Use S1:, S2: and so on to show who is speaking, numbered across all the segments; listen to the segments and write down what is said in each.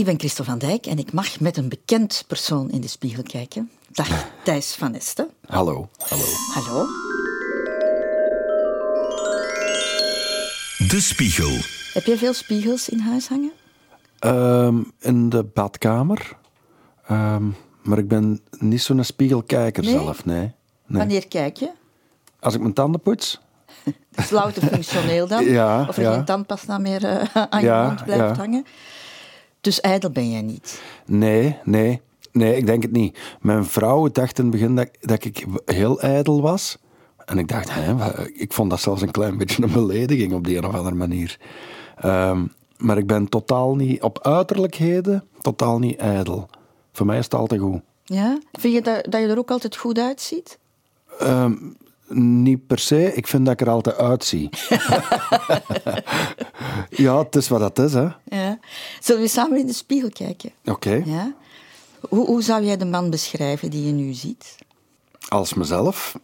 S1: Ik ben Christel van Dijk en ik mag met een bekend persoon in de spiegel kijken. Dag Thijs van Esten.
S2: Hallo, hallo.
S1: Hallo.
S3: De Spiegel.
S1: Heb jij veel spiegels in huis hangen?
S2: Ehm, in de badkamer. Ehm, maar ik ben niet zo'n spiegelkijker
S1: Nee?
S2: zelf, nee. nee.
S1: Wanneer kijk je?
S2: Als ik mijn tanden poets?
S1: Dat is louter functioneel dan?
S2: Ja,
S1: of er
S2: ja.
S1: geen tandpasta meer eh, aan je
S2: Ja,
S1: mond blijft
S2: ja.
S1: hangen? Dus ijdel ben jij niet.
S2: Nee, nee. Nee, ik denk het niet. Mijn vrouw dacht in het begin dat, dat ik heel ijdel was. En ik dacht, hè, ik vond dat zelfs een klein beetje een belediging op die een of andere manier. Ehm, maar ik ben totaal niet, op uiterlijkheden, totaal niet ijdel. Voor mij is het altijd goed.
S1: Ja? Vind je dat, dat je er ook altijd goed uitziet?
S2: Ehm, niet per se, ik vind dat ik er altijd uitzie. ja, het is wat dat is, hè.
S1: Ja. Zullen we samen in de spiegel kijken?
S2: Oké.
S1: Ja? Hoe, hoe zou jij de man beschrijven die je nu ziet?
S2: als mezelf.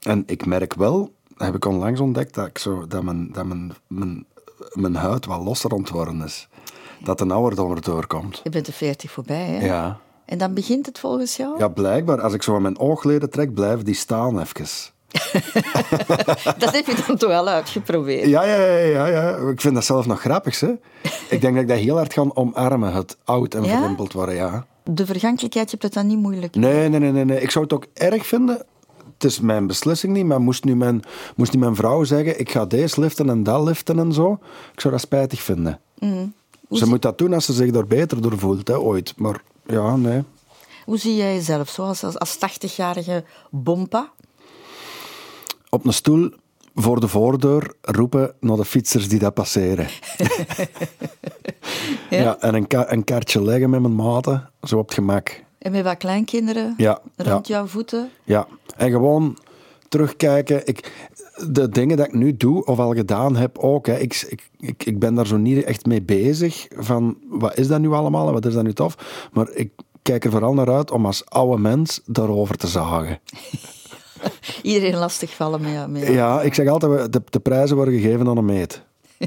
S2: En ik merk wel, heb ik onlangs ontdekt, dat, ik zo, dat, mijn, dat mijn, mijn, mijn huid wat losser worden is. Dat de ouderdom er doorkomt.
S1: Je bent de 40 voorbij, hè?
S2: Ja.
S1: En dan begint het volgens jou?
S2: ja, blijkbaar. Als ik zo aan mijn oogleden trek, blijven die staan even.
S1: Dat heb je dan toch wel uitgeprobeerd?
S2: Ja, ja, ja, ja, ja. Ik vind dat zelf nog grappig, hè. Ik denk dat ik dat heel hard ga omarmen, het oud en
S1: Ja?
S2: worden, ja.
S1: De vergankelijkheid, je hebt het dan niet moeilijk.
S2: Nee, nee, nee, nee. Ik zou het ook erg vinden. Het is mijn beslissing niet, maar moest nu mijn, moest nu mijn vrouw zeggen: ik ga deze liften en dat liften en zo, ik zou dat spijtig vinden. Ze moet dat doen als ze zich er beter door voelt, hè, ooit. Maar ja, nee.
S1: Hoe zie jij jezelf zo als, als, als 80-jarige bompa?
S2: Op een stoel voor de voordeur roepen naar de fietsers die dat passeren. ja? en een, ka- een kaartje leggen met mijn maten, zo op het gemak.
S1: En met wat kleinkinderen
S2: Ja,
S1: rond
S2: ja.
S1: jouw voeten?
S2: Ja, en gewoon terugkijken. Ik, de dingen dat ik nu doe, of al gedaan heb ook, hè, ik, ik, ik, ik ben daar zo niet echt mee bezig. Van, wat is dat nu allemaal en wat is dat nu tof? Maar ik kijk er vooral naar uit om als oude mens daarover te zagen.
S1: Iedereen lastigvallen met jou. Met.
S2: Ja, ik zeg altijd, de, de prijzen worden gegeven aan een meet.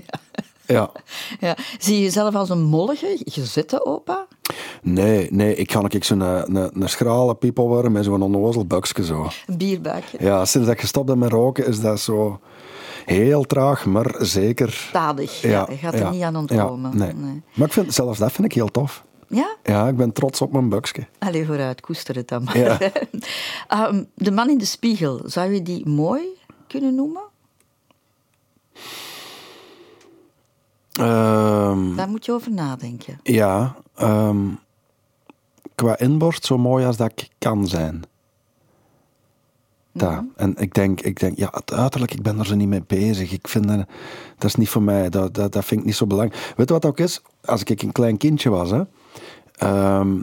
S2: Ja.
S1: Ja. Zie je jezelf als een mollige, gezette opa?
S2: Nee, nee, ik ga ik zo'n een, een, een schrale piepel worden met zo'n onnozel buksje zo.
S1: Een bierbuikje?
S2: Ja, sinds dat ik gestopt ben met roken is dat zo heel traag, maar zeker.
S1: Stadig, ja. je gaat er niet aan ontkomen.
S2: Nee. Maar ik vind, zelfs dat vind ik heel tof.
S1: Ja?
S2: Ja, ik ben trots op mijn buksje.
S1: Allee, vooruit, koester het dan maar.
S2: Ja.
S1: Ehm, de man in de spiegel, zou je die mooi kunnen noemen?
S2: Ehm,
S1: Daar moet je over nadenken.
S2: ja, ehm, qua inborst zo mooi als dat ik kan zijn. Dat. En ik denk, ik denk, ja, het uiterlijk, ik ben er zo niet mee bezig. Ik vind dat, dat is niet voor mij. Dat, dat, dat vind ik niet zo belangrijk. Weet je wat ook is? Als ik een klein kindje was, hè, ehm,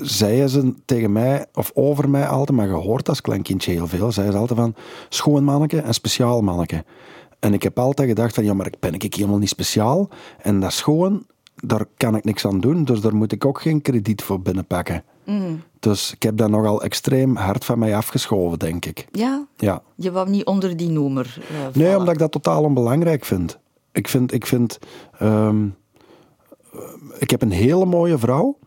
S2: zeiden ze tegen mij, of over mij altijd, maar je hoort als klein kindje heel veel, zeiden ze altijd van schoon manneke en speciaal manneke. En ik heb altijd gedacht van, ja, maar ik ben ik helemaal niet speciaal. En dat schoon, daar kan ik niks aan doen, dus daar moet ik ook geen krediet voor binnenpakken. Dus ik heb dat nogal extreem hard van mij afgeschoven, denk ik.
S1: Ja?
S2: Ja.
S1: Je wou niet onder die noemer eh,
S2: Nee, omdat ik dat totaal onbelangrijk vind. Ik vind, ik vind, ehm, eh, ik heb een hele mooie vrouw,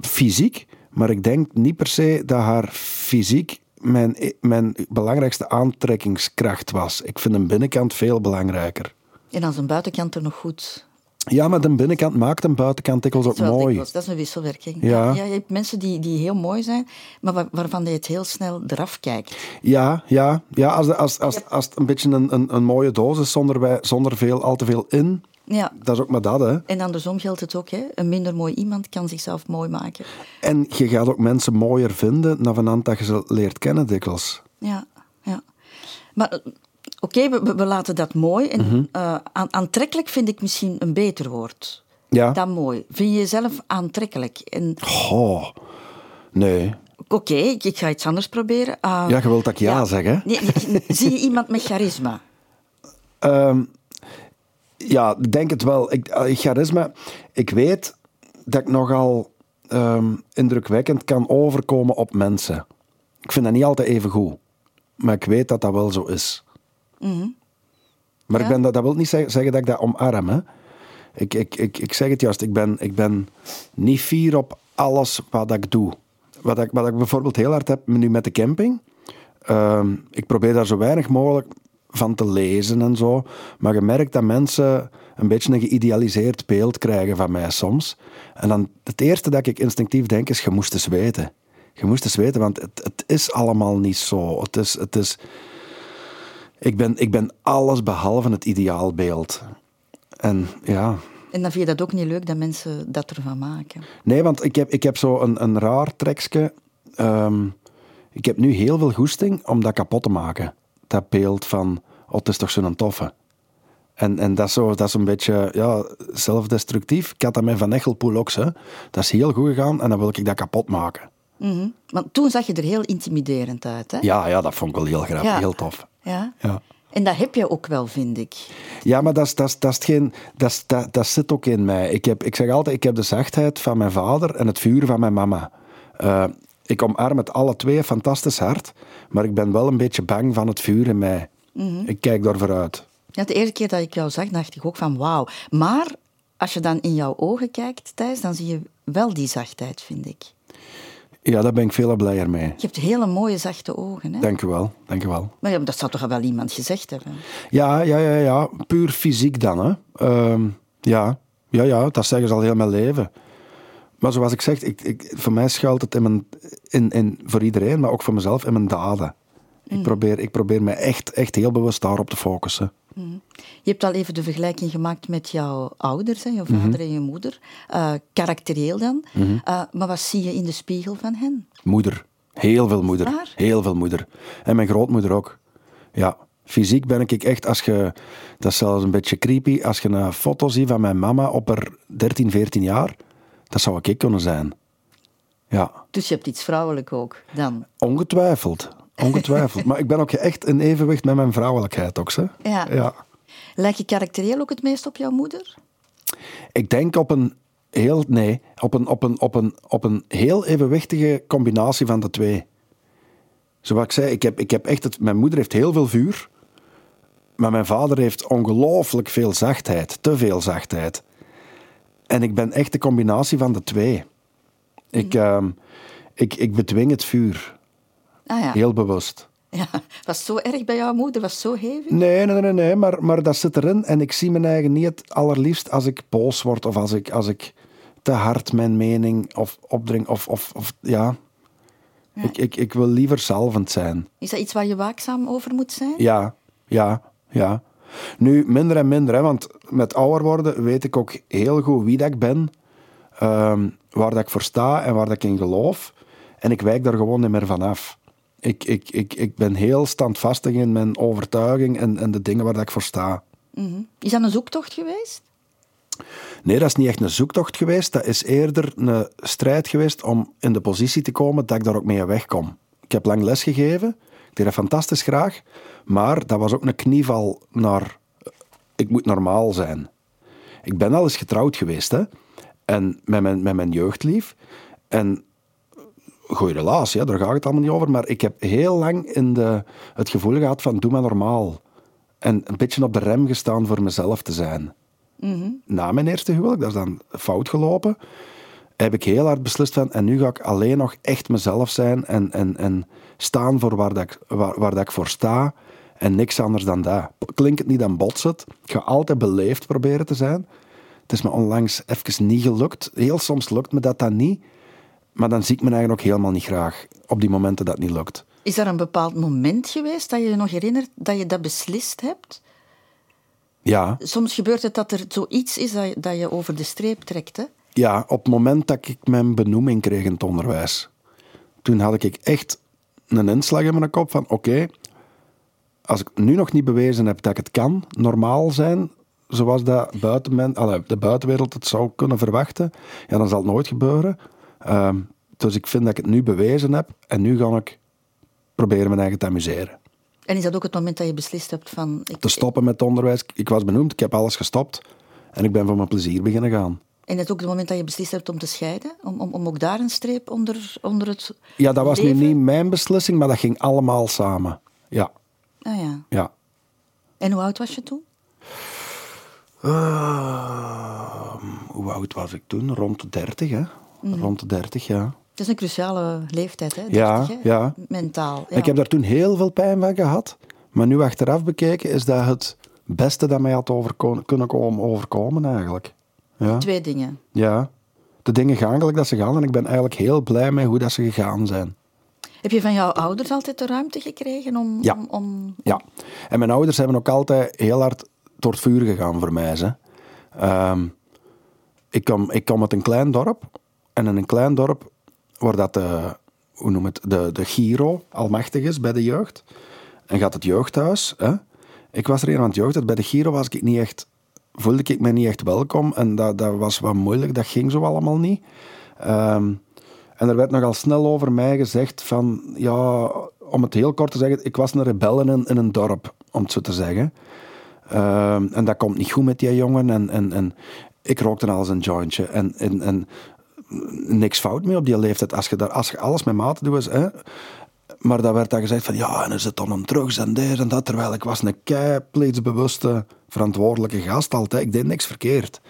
S2: fysiek, maar ik denk niet per se dat haar fysiek mijn, mijn belangrijkste aantrekkingskracht was. Ik vind een binnenkant veel belangrijker.
S1: En als een buitenkant er nog goed...
S2: Ja, maar de binnenkant maakt een buitenkant dikwijls ook mooi.
S1: dikwijls, dat is een wisselwerking.
S2: Ja.
S1: je hebt mensen die, die heel mooi zijn, maar waar- waarvan je het heel snel eraf kijkt.
S2: Ja, ja, ja als, als, als, als het een beetje een, een, een mooie doos is zonder, wij, zonder veel, al te veel in,
S1: Ja.
S2: dat is ook maar dat, hè.
S1: En andersom geldt het ook. Hè? Een minder mooi iemand kan zichzelf mooi maken.
S2: En je gaat ook mensen mooier vinden na vanand dat je ze leert kennen dikwijls.
S1: Ja, ja. Maar oké, we, we- we laten dat mooi. En,
S2: Mhm.
S1: eh, aan- aantrekkelijk vind ik misschien een beter woord
S2: Ja.
S1: dan mooi. Vind je jezelf aantrekkelijk? En
S2: Oh, nee.
S1: oké, ik, ik ga iets anders proberen. Ah,
S2: Ja, je wilt dat ik ja,
S1: ja.
S2: zeg, hè?
S1: nee, nee, zie je iemand met charisma?
S2: Ehm, ja, ik denk het wel. Ik, eh, charisma, ik weet dat ik nogal ehm, indrukwekkend kan overkomen op mensen. Ik vind dat niet altijd even goed. Maar ik weet dat dat wel zo is. Maar
S1: Ja?
S2: ik ben, dat, dat wil niet zeg- zeggen dat ik dat omarm. Hè. Ik, ik, ik, ik zeg het juist, ik ben, ik ben niet fier op alles wat ik doe. Wat ik, wat ik bijvoorbeeld heel hard heb nu met de camping. Ehm, ik probeer daar zo weinig mogelijk van te lezen en zo. Maar je merkt dat mensen een beetje een geïdealiseerd beeld krijgen van mij soms. En dan het eerste dat ik instinctief denk is, je moest eens weten. Je moest eens weten, want het, het is allemaal niet zo. Het is... Het is ik ben, ik ben alles behalve het ideaalbeeld. En ja...
S1: En dan vind je dat ook niet leuk dat mensen dat ervan maken?
S2: Nee, want ik heb, ik heb zo een, een raar trekje. Ehm, ik heb nu heel veel goesting om dat kapot te maken. Dat beeld van, oh, het is toch zo'n toffe. En, en dat, is zo, dat is een beetje ja, zelfdestructief. Ik had dat met Van Echelpoel ook. Hè. Dat is heel goed gegaan en dan wil ik dat kapot maken.
S1: Mm Want toen zag je er heel intimiderend uit. Hè?
S2: Ja, ja, dat vond ik wel heel grappig, heel tof.
S1: Ja.
S2: ja.
S1: En dat heb je ook wel, vind ik.
S2: Ja, maar dat, is, dat, is, dat, is geen, dat, is, dat, dat zit ook in mij. Ik, heb, ik zeg altijd, ik heb de zachtheid van mijn vader en het vuur van mijn mama. Uh, ik omarm het alle twee fantastisch hard, maar ik ben wel een beetje bang van het vuur in mij. Mm Ik kijk daar vooruit.
S1: Ja, de eerste keer dat ik jou zag, dacht ik ook van wauw. Maar als je dan in jouw ogen kijkt, Thijs, dan zie je wel die zachtheid, vind ik.
S2: Ja, daar ben ik veel blijer mee.
S1: Je hebt hele mooie, zachte ogen. Hè?
S2: Dank u wel, dank u wel.
S1: Maar ja, dat zou toch wel iemand gezegd hebben?
S2: Ja, ja, ja, ja. puur fysiek dan. Hè. Uh, ja. ja, ja, dat zeggen ze al heel mijn leven. Maar zoals ik zeg, ik, ik, voor mij schuilt het in mijn, in, in, voor iedereen, maar ook voor mezelf, in mijn daden. Ik, mm. probeer, ik probeer me echt, echt heel bewust daarop te focussen.
S1: Mm. Je hebt al even de vergelijking gemaakt met jouw ouders, hè, je vader mhm. en je moeder. Uh, karakterieel dan. Mhm. Uh, maar wat zie je in de spiegel van hen?
S2: Moeder. Heel veel moeder. Heel veel moeder. En mijn grootmoeder ook. Ja. Fysiek ben ik echt, als je, dat is zelfs een beetje creepy, als je een foto ziet van mijn mama op haar 13, 14 jaar, dat zou ik kunnen zijn. Ja.
S1: Dus je hebt iets vrouwelijk ook dan?
S2: Ongetwijfeld. Ongetwijfeld. maar ik ben ook echt in evenwicht met mijn vrouwelijkheid ook. Hè?
S1: Ja. ja. Lijk je karakterieel ook het meest op jouw moeder?
S2: Ik denk op een heel, nee, op een, op een, op een, op een heel evenwichtige combinatie van de twee. Zoals ik zei, ik heb, ik heb echt het, mijn moeder heeft heel veel vuur, maar mijn vader heeft ongelooflijk veel zachtheid, te veel zachtheid. En ik ben echt de combinatie van de twee. Ik, uh, ik, ik bedwing het vuur.
S1: Ah, ja.
S2: Heel bewust.
S1: Ja, was zo erg bij jouw moeder? Was zo hevig?
S2: Nee, nee, nee, nee maar, maar dat zit erin. En ik zie mijn eigen niet het allerliefst als ik boos word of als ik, als ik te hard mijn mening of opdring. Of, of, of ja. ja. Ik, ik, ik wil liever zelvend zijn.
S1: Is dat iets waar je waakzaam over moet zijn?
S2: Ja, ja, ja. Nu, minder en minder, hè, want met ouder worden weet ik ook heel goed wie dat ik ben, um, waar dat ik voor sta en waar dat ik in geloof. En ik wijk daar gewoon niet meer van af. Ik, ik, ik, ik ben heel standvastig in mijn overtuiging en, en de dingen waar dat ik voor sta.
S1: Mm Is dat een zoektocht geweest?
S2: Nee, dat is niet echt een zoektocht geweest. Dat is eerder een strijd geweest om in de positie te komen dat ik daar ook mee wegkom. Ik heb lang les gegeven. Ik deed dat fantastisch graag. Maar dat was ook een knieval naar... Ik moet normaal zijn. Ik ben al eens getrouwd geweest, hè. En met mijn, met mijn jeugdlief. En goede relatie, ja, daar gaat het allemaal niet over. Maar ik heb heel lang in de, het gevoel gehad van doe maar normaal. En een beetje op de rem gestaan voor mezelf te zijn. Mhm. Na mijn eerste huwelijk, dat is dan fout gelopen, heb ik heel hard beslist van en nu ga ik alleen nog echt mezelf zijn en, en, en staan voor waar, dat ik, waar, waar dat ik voor sta en niks anders dan dat. Klinkt het niet dan botset. Ik ga altijd beleefd proberen te zijn. Het is me onlangs even niet gelukt. Heel soms lukt me dat dan niet. Maar dan zie ik me eigenlijk ook helemaal niet graag op die momenten dat het niet lukt.
S1: Is er een bepaald moment geweest dat je je nog herinnert dat je dat beslist hebt?
S2: Ja.
S1: Soms gebeurt het dat er zoiets is dat je, dat je over de streep trekt, hè?
S2: Ja, op het moment dat ik mijn benoeming kreeg in het onderwijs. Toen had ik echt een inslag in mijn kop van oké, als ik nu nog niet bewezen heb dat ik het kan, normaal zijn, zoals dat buiten de buitenwereld het zou kunnen verwachten, ja, dan zal het nooit gebeuren. Ehm, dus ik vind dat ik het nu bewezen heb en nu ga ik proberen mijn eigen te amuseren.
S1: En is dat ook het moment dat je beslist hebt van...
S2: Ik... Te stoppen met het onderwijs. Ik was benoemd, ik heb alles gestopt en ik ben voor mijn plezier beginnen gaan.
S1: En is het ook het moment dat je beslist hebt om te scheiden? Om, om, om ook daar een streep onder, onder het
S2: Ja, dat was nu niet mijn beslissing, maar dat ging allemaal samen. Ja.
S1: Ah ja.
S2: Ja.
S1: En hoe oud was je toen?
S2: Uh, hoe oud was ik toen? Rond de 30, hè? Mm. Rond de 30, ja.
S1: Het is een cruciale leeftijd, hè?
S2: 30, ja, hè? ja.
S1: Mentaal.
S2: Ja. Ik heb daar toen heel veel pijn van gehad. Maar nu achteraf bekeken is dat het beste dat mij had kunnen komen, overkomen, eigenlijk. Ja.
S1: Twee dingen.
S2: Ja. De dingen gaan gelijk dat ze gaan en ik ben eigenlijk heel blij met hoe dat ze gegaan zijn.
S1: Heb je van jouw ouders altijd de ruimte gekregen om...
S2: Ja.
S1: Om, om...
S2: ja. En mijn ouders hebben ook altijd heel hard door het vuur gegaan voor mij. Hè. Um, ik, kom, ik kom uit een klein dorp. En in een klein dorp waar dat de, hoe noem het, de, de Giro almachtig is bij de jeugd. En gaat het jeugdhuis. Hè. Ik was er een aan het jeugdhuis. Bij de Giro was ik niet echt, voelde ik me niet echt welkom. En dat, dat was wat moeilijk. Dat ging zo allemaal niet. Um, en er werd nogal snel over mij gezegd van... Ja, om het heel kort te zeggen, ik was een rebel in, in een dorp, om het zo te zeggen. Ehm, en dat komt niet goed met die jongen. En, en, en ik rookte al eens een jointje. En, niks fout mee op die leeftijd. Als je, daar, als je alles met mate doet, hè, maar daar werd dan gezegd van ja, en is het dan een drugs en deze en dat. Terwijl ik was een keipleedsbewuste, verantwoordelijke gast altijd. Ik deed niks verkeerd.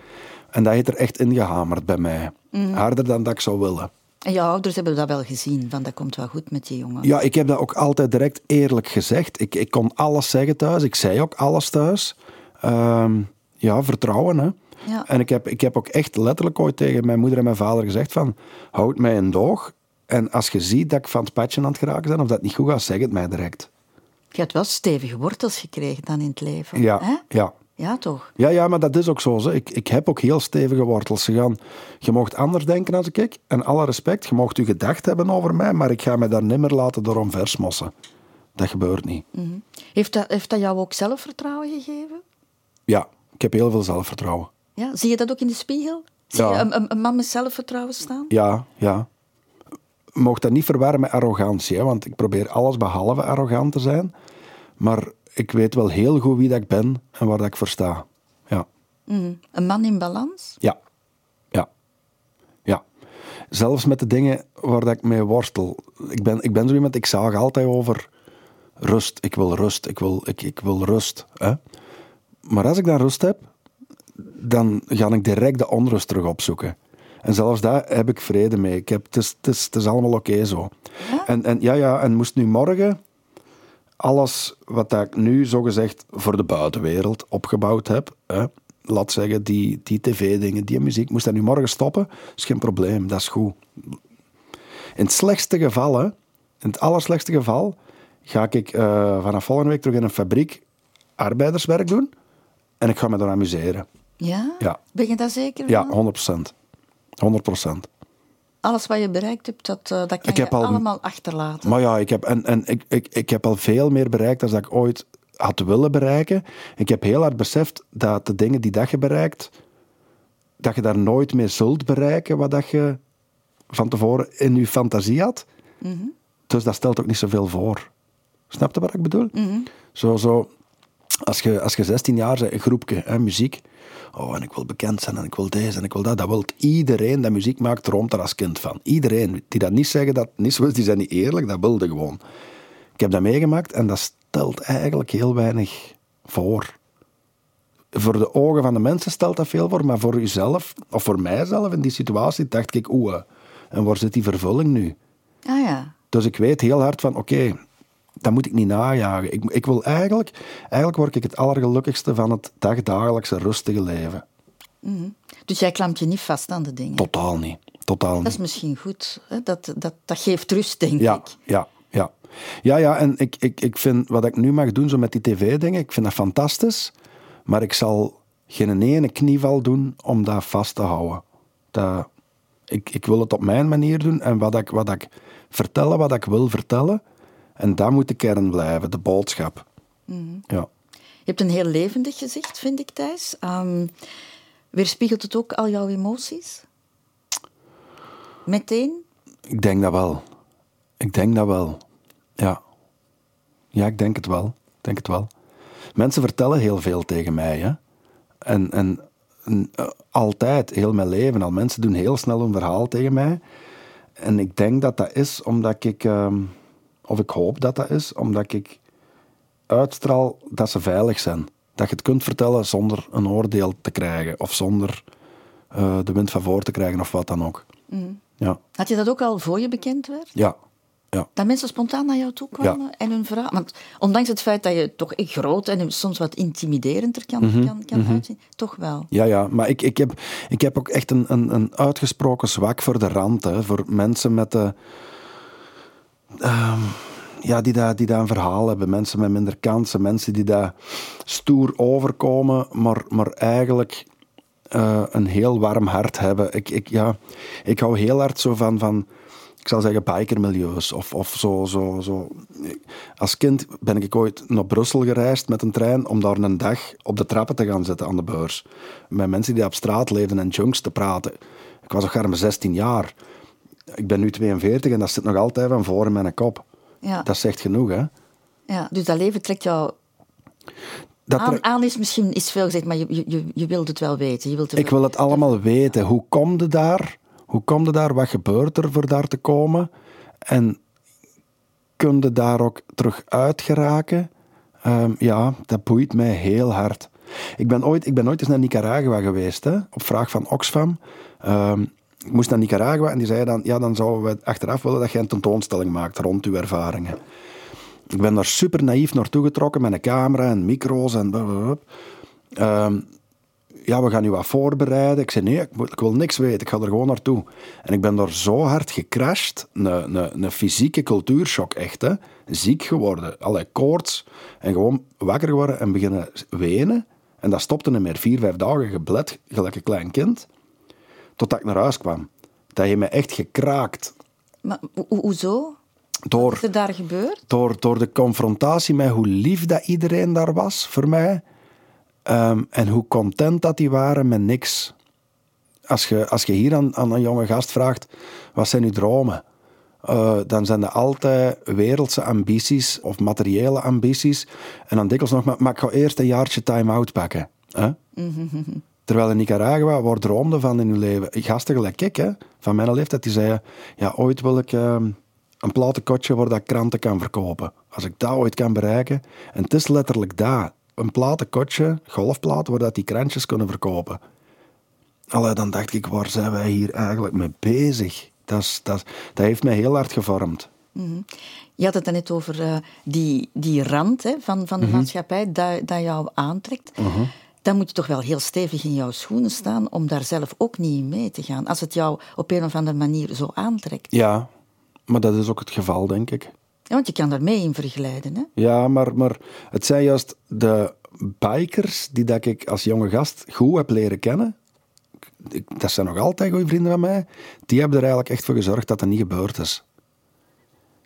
S2: En dat heeft er echt ingehamerd bij mij. Mm. Harder dan dat ik zou willen.
S1: En jouw ouders hebben dat wel gezien, van dat komt wel goed met die jongen.
S2: Ja, ik heb dat ook altijd direct eerlijk gezegd. Ik, ik kon alles zeggen thuis, ik zei ook alles thuis. Ehm, ja, vertrouwen, hè. Ja. En ik heb, ik heb ook echt letterlijk ooit tegen mijn moeder en mijn vader gezegd van... Houd mij een doog. En als je ziet dat ik van het padje aan het geraken ben, of dat niet goed gaat, zeg het mij direct.
S1: Je hebt wel stevige wortels gekregen dan in het leven.
S2: Ja,
S1: hè?
S2: ja.
S1: Ja, toch?
S2: Ja, ja, maar dat is ook zo. Ik, ik heb ook heel stevige wortels. Ze gaan, je mocht anders denken als ik. En alle respect, je mocht u gedacht hebben over mij, maar ik ga me daar nimmer laten door omversmossen. Dat gebeurt niet.
S1: Mm heeft, dat, heeft dat jou ook zelfvertrouwen gegeven?
S2: Ja, ik heb heel veel zelfvertrouwen.
S1: Ja, zie je dat ook in de spiegel? Zie je een, een, man met zelfvertrouwen staan?
S2: Ja, ja. Mocht dat niet verwarren met arrogantie, hè, want ik probeer alles behalve arrogant te zijn. Maar ik weet wel heel goed wie dat ik ben en waar dat ik voor sta. Ja.
S1: Mm. Een man in balans?
S2: Ja. Ja. Ja. Zelfs met de dingen waar dat ik mee worstel. Ik ben, ik ben zo iemand, ik zag altijd over rust. Ik wil rust. Ik wil, ik, ik wil rust. Hè? Maar als ik dan rust heb, dan ga ik direct de onrust terug opzoeken. En zelfs daar heb ik vrede mee. Ik heb, het, is, het, is, het is allemaal oké zo. Ja? En, en, ja, ja, en moest nu morgen alles wat ik nu zogezegd voor de buitenwereld opgebouwd heb, hè, laat zeggen, die, die tv-dingen, die muziek, moest dat nu morgen stoppen, is geen probleem, dat is goed. In het slechtste geval, hè, in het allerslechtste geval, ga ik uh, vanaf volgende week terug in een fabriek arbeiderswerk doen en ik ga me daar amuseren.
S1: Ja?
S2: ja.
S1: Ben je dat zeker?
S2: Ja, 100 procent. 100 procent
S1: alles wat je bereikt hebt, dat, uh, dat kan je allemaal achterlaten.
S2: Maar ja, ik heb, en, en ik, ik, ik heb al veel meer bereikt dan dat ik ooit had willen bereiken. Ik heb heel hard beseft dat de dingen die dat je bereikt, dat je daar nooit meer zult bereiken wat dat je van tevoren in je fantasie had. Mm Dus dat stelt ook niet zoveel voor. Snap je wat ik bedoel?
S1: Mm
S2: Zo, zo, als je, als je 16 jaar bent, een groepje, hè, muziek. Oh, en ik wil bekend zijn en ik wil deze en ik wil dat. Dat wil iedereen dat muziek maakt, droomt er als kind van. Iedereen. Die dat niet zeggen, dat niet zo is, die zijn niet eerlijk, dat wilde gewoon. Ik heb dat meegemaakt en dat stelt eigenlijk heel weinig voor. Voor de ogen van de mensen stelt dat veel voor, maar voor jezelf, of voor mijzelf in die situatie, dacht ik, oeh, en waar zit die vervulling nu?
S1: Ah ja.
S2: Dus ik weet heel hard van, oké, dat moet ik niet najagen. Ik, ik wil eigenlijk, eigenlijk word ik het allergelukkigste van het dagdagelijkse rustige leven.
S1: Mm Dus jij klampt je niet vast aan de dingen?
S2: Totaal niet. Totaal niet.
S1: Dat is misschien goed. Hè? Dat, dat, dat geeft rust, denk
S2: ja,
S1: ik.
S2: Ja, ja. Ja, ja, en ik, ik, ik vind wat ik nu mag doen zo met die tv-dingen, ik vind dat fantastisch. Maar ik zal geen ene knieval doen om dat vast te houden. Dat, ik, ik wil het op mijn manier doen en wat ik, wat ik vertellen, wat ik wil vertellen, en dat moet de kern blijven, de boodschap.
S1: Mm
S2: ja.
S1: Je hebt een heel levendig gezicht, vind ik, Thijs. Um, weerspiegelt het ook al jouw emoties? Meteen?
S2: Ik denk dat wel. Ik denk dat wel. Ja. Ja, ik denk het wel. Ik denk het wel. Mensen vertellen heel veel tegen mij. Hè? En, en, eh, altijd, heel mijn leven al. Mensen doen heel snel een verhaal tegen mij. En ik denk dat dat is omdat ik... Ehm, of ik hoop dat dat is, omdat ik uitstraal dat ze veilig zijn. Dat je het kunt vertellen zonder een oordeel te krijgen. Of zonder eh, de wind van voor te krijgen of wat dan ook. Ja.
S1: Had je dat ook al voor je bekend werd?
S2: Ja. Ja.
S1: Dat mensen spontaan naar jou toe kwamen en hun verhaal... Want ondanks het feit dat je toch echt groot en soms wat intimiderender kan,
S2: Mhm,
S1: kan, kan uitzien, toch wel.
S2: Ja, ja, maar ik, ik, heb, ik heb ook echt een, een, een uitgesproken zwak voor de rand. Hè, voor mensen met de. Ehm, ja, die daar die daar een verhaal hebben. Mensen met minder kansen. Mensen die daar stoer overkomen, maar, maar eigenlijk eh, een heel warm hart hebben. Ik, ik, ja, ik hou heel hard zo van. van ik zal zeggen bikermilieus. Of, of zo, zo, zo. Als kind ben ik ooit naar Brussel gereisd met een trein om daar een dag op de trappen te gaan zitten aan de beurs. Met mensen die op straat leefden en junks te praten. Ik was ook maar 16 jaar. Ik ben nu 42 en dat zit nog altijd van voor in mijn kop.
S1: Ja.
S2: Dat zegt genoeg, hè?
S1: Ja, dus dat leven trekt jou
S2: Dat
S1: aan. Aan is misschien is veel gezegd, maar je, je- je, wilt het wel weten. Je wilt
S2: Ik wil het allemaal weten. Hoe kom je daar? Hoe kom je daar? Wat gebeurt er voor daar te komen? En kun je daar ook terug uit geraken? Ehm, ja, dat boeit mij heel hard. Ik ben ooit, ik ben ooit eens naar Nicaragua geweest, hè, op vraag van Oxfam. Ehm, ik moest naar Nicaragua en die zei dan, ja, dan zouden we achteraf willen dat je een tentoonstelling maakt rond uw ervaringen. Ik ben daar super naïef naartoe getrokken met een camera en micro's en blablabla. Ehm, ja, we gaan u wat voorbereiden. Ik zei, nee, ik, wil niks weten. Ik ga er gewoon naartoe. En ik ben daar zo hard gecrashed. Een, een, een fysieke cultuurshock, echt. Hè. Ziek geworden. Allerlei koorts. En gewoon wakker geworden en beginnen wenen. En dat stopte niet meer. Vier, vijf dagen gebled, gelijk een klein kind. Totdat ik naar huis kwam. Dat heeft me echt gekraakt.
S1: Maar ho- ho- hoezo? Wat
S2: Door,
S1: is er daar gebeurd?
S2: door, door de confrontatie met hoe lief dat iedereen daar was voor mij. Ehm, en hoe content dat die waren met niks. Als je, als je hier aan, aan een jonge gast vraagt, wat zijn uw dromen? Eh, dan zijn er altijd wereldse ambities of materiële ambities. En dan dikwijls nog, maar, maar ik ga eerst een jaartje time-out pakken. Hè? Terwijl in Nicaragua, waar droomde van in hun leven? Gasten gelijk ik, hè, van mijn leeftijd, die zeiden... Ja, ooit wil ik ehm, een platenkotje waar dat kranten kan verkopen. Als ik dat ooit kan bereiken. En het is letterlijk dat. Een platenkotje, golfplaat, waar dat die krantjes kunnen verkopen. Allee, dan dacht ik, waar zijn wij hier eigenlijk mee bezig? Dat, is, dat, dat heeft mij heel hard gevormd.
S1: Je had het dan net over eh, die, die rand hè, van, van de
S2: Mhm.
S1: maatschappij dat, dat jou aantrekt. Dan moet je toch wel heel stevig in jouw schoenen staan om daar zelf ook niet in mee te gaan. Als het jou op een of andere manier zo aantrekt.
S2: Ja, maar dat is ook het geval, denk ik.
S1: Ja, want je kan daar mee in vergelijden. Hè?
S2: Ja, maar, maar het zijn juist de bikers die dat ik als jonge gast goed heb leren kennen. Dat zijn nog altijd goede vrienden van mij. Die hebben er eigenlijk echt voor gezorgd dat dat niet gebeurd is.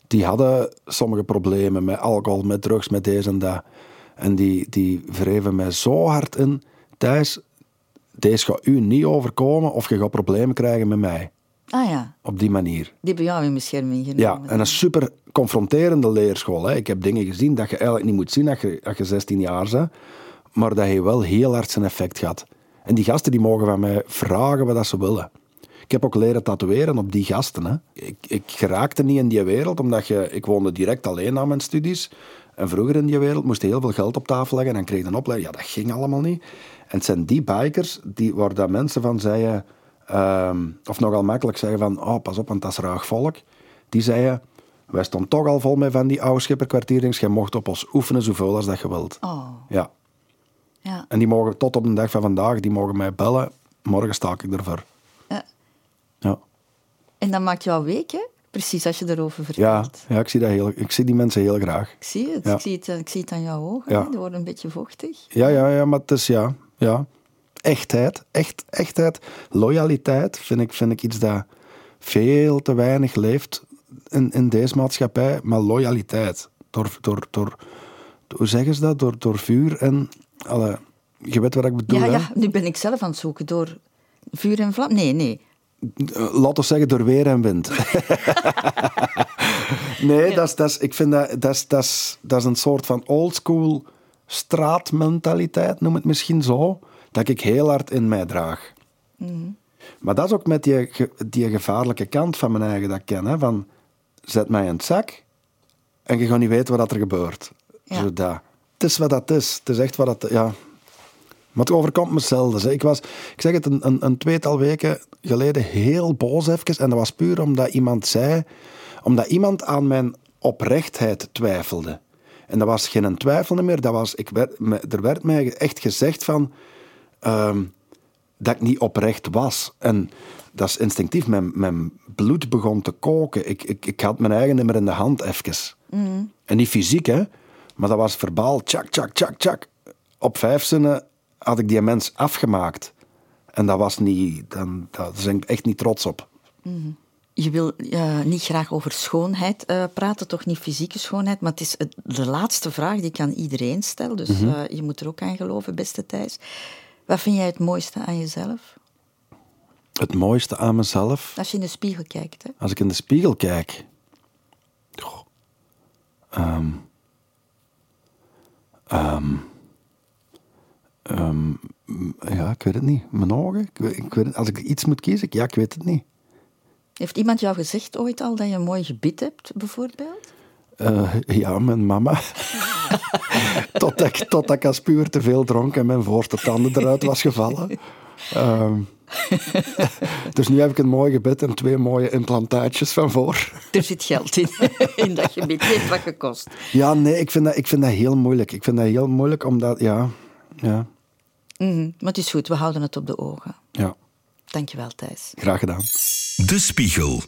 S2: Die hadden sommige problemen met alcohol, met drugs, met deze en dat. En die, die wreven mij zo hard in. Thijs, deze gaat u niet overkomen of je gaat problemen krijgen met mij.
S1: Ah ja,
S2: Op die manier.
S1: die hebben jou in bescherming genomen.
S2: Ja, en een super confronterende leerschool. Hè. Ik heb dingen gezien dat je eigenlijk niet moet zien als je, als je 16 jaar bent, maar dat heeft wel heel hard zijn effect gehad. En die gasten die mogen van mij vragen wat ze willen. Ik heb ook leren tatoeëren op die gasten. Hè. Ik, ik geraakte niet in die wereld, omdat je, ik woonde direct alleen na mijn studies. En vroeger in die wereld moest je heel veel geld op tafel leggen en kreeg je een opleiding. Ja, dat ging allemaal niet. En het zijn die bikers die, waar dat mensen van zeiden, ehm, of nogal makkelijk zeggen van, oh, pas op, want dat is raag volk. Die zeiden, wij stonden toch al vol met van die oude schipperkwartierings. Je mocht op ons oefenen zoveel als dat je wilt.
S1: Oh,
S2: Ja.
S1: ja.
S2: En die mogen tot op de dag van vandaag, die mogen mij bellen. Morgen sta ik ervoor.
S1: Ja.
S2: Ja.
S1: En dat maakt jouw week, hè? Precies als je erover
S2: Ja,
S1: vertelt.
S2: ja ik, zie dat heel, ik zie die mensen heel graag.
S1: Ik zie het.
S2: Ja.
S1: Ik, zie het eh, ik zie het aan jouw ogen.
S2: Ja.
S1: Die worden een beetje vochtig.
S2: Ja, ja, ja, maar het is ja, ja. Echtheid, echt, echtheid. Loyaliteit vind ik, vind ik iets dat veel te weinig leeft in, in deze maatschappij. Maar loyaliteit. Door, door, door, hoe zeggen ze dat? Door, door vuur en... Alle, je weet wat ik bedoel,
S1: ja,
S2: hè?
S1: ja, nu ben ik zelf aan het zoeken door vuur en vlam. Nee, nee.
S2: Eh, Laat ons zeggen, door weer en wind. nee, dat is, dat is, ik vind dat, dat, is, dat, is, dat is een soort van oldschool straatmentaliteit, noem het misschien zo, dat ik heel hard in mij draag. Maar dat is ook met die, die gevaarlijke kant van mijn eigen dat ken. Hè, van, zet mij in het zak en je gaat niet weten wat er gebeurt.
S1: Ja.
S2: Zo dat. het is wat dat is. Het is echt wat dat... Ja. Maar het overkomt me zelden. Ik was, ik zeg het, een, een, een tweetal weken geleden heel boos even. En dat was puur omdat iemand zei... Omdat iemand aan mijn oprechtheid twijfelde. En dat was geen twijfel meer. Dat was, ik werd, er werd mij echt gezegd van... Ehm, dat ik niet oprecht was. En dat is instinctief. Mijn, mijn bloed begon te koken. Ik, ik, ik had mijn eigen nummer in de hand even. Mm. En niet fysiek, hè. Maar dat was verbaal. Tjak, tjak, tjak, tjak. Op vijf zinnen had ik die mens afgemaakt. En dat was niet... Dan, daar ben ik echt niet trots op.
S1: Mm je wil uh, niet graag over schoonheid uh, praten, toch niet fysieke schoonheid, maar het is de laatste vraag die ik aan iedereen stel, dus mm -hmm. uh, je moet er ook aan geloven, beste Thijs. Wat vind jij het mooiste aan jezelf?
S2: Het mooiste aan mezelf?
S1: Als je in de spiegel kijkt. Hè?
S2: Als ik in de spiegel kijk... Oh. Um. Um. Um. ja, ik weet het niet. Mijn ogen? Ik, ik weet het, als ik iets moet kiezen, ja, ik weet het niet.
S1: Heeft iemand jou gezegd ooit al dat je een mooi gebit hebt, bijvoorbeeld?
S2: Uh, ja, mijn mama. totdat, ik, totdat ik als puur te veel dronk en mijn voorste tanden eruit was gevallen. Um, dus nu heb ik een mooi gebit en twee mooie implantaatjes van voor.
S1: Er zit geld in, in dat gebit. Heeft wat gekost.
S2: Ja, nee, ik vind, dat, ik vind dat heel moeilijk. Ik vind dat heel moeilijk omdat, ja... ja.
S1: Mm -hmm. Maar het is goed, we houden het op de ogen.
S2: Ja.
S1: Dankjewel, Thijs.
S2: Graag gedaan.
S3: De Spiegel.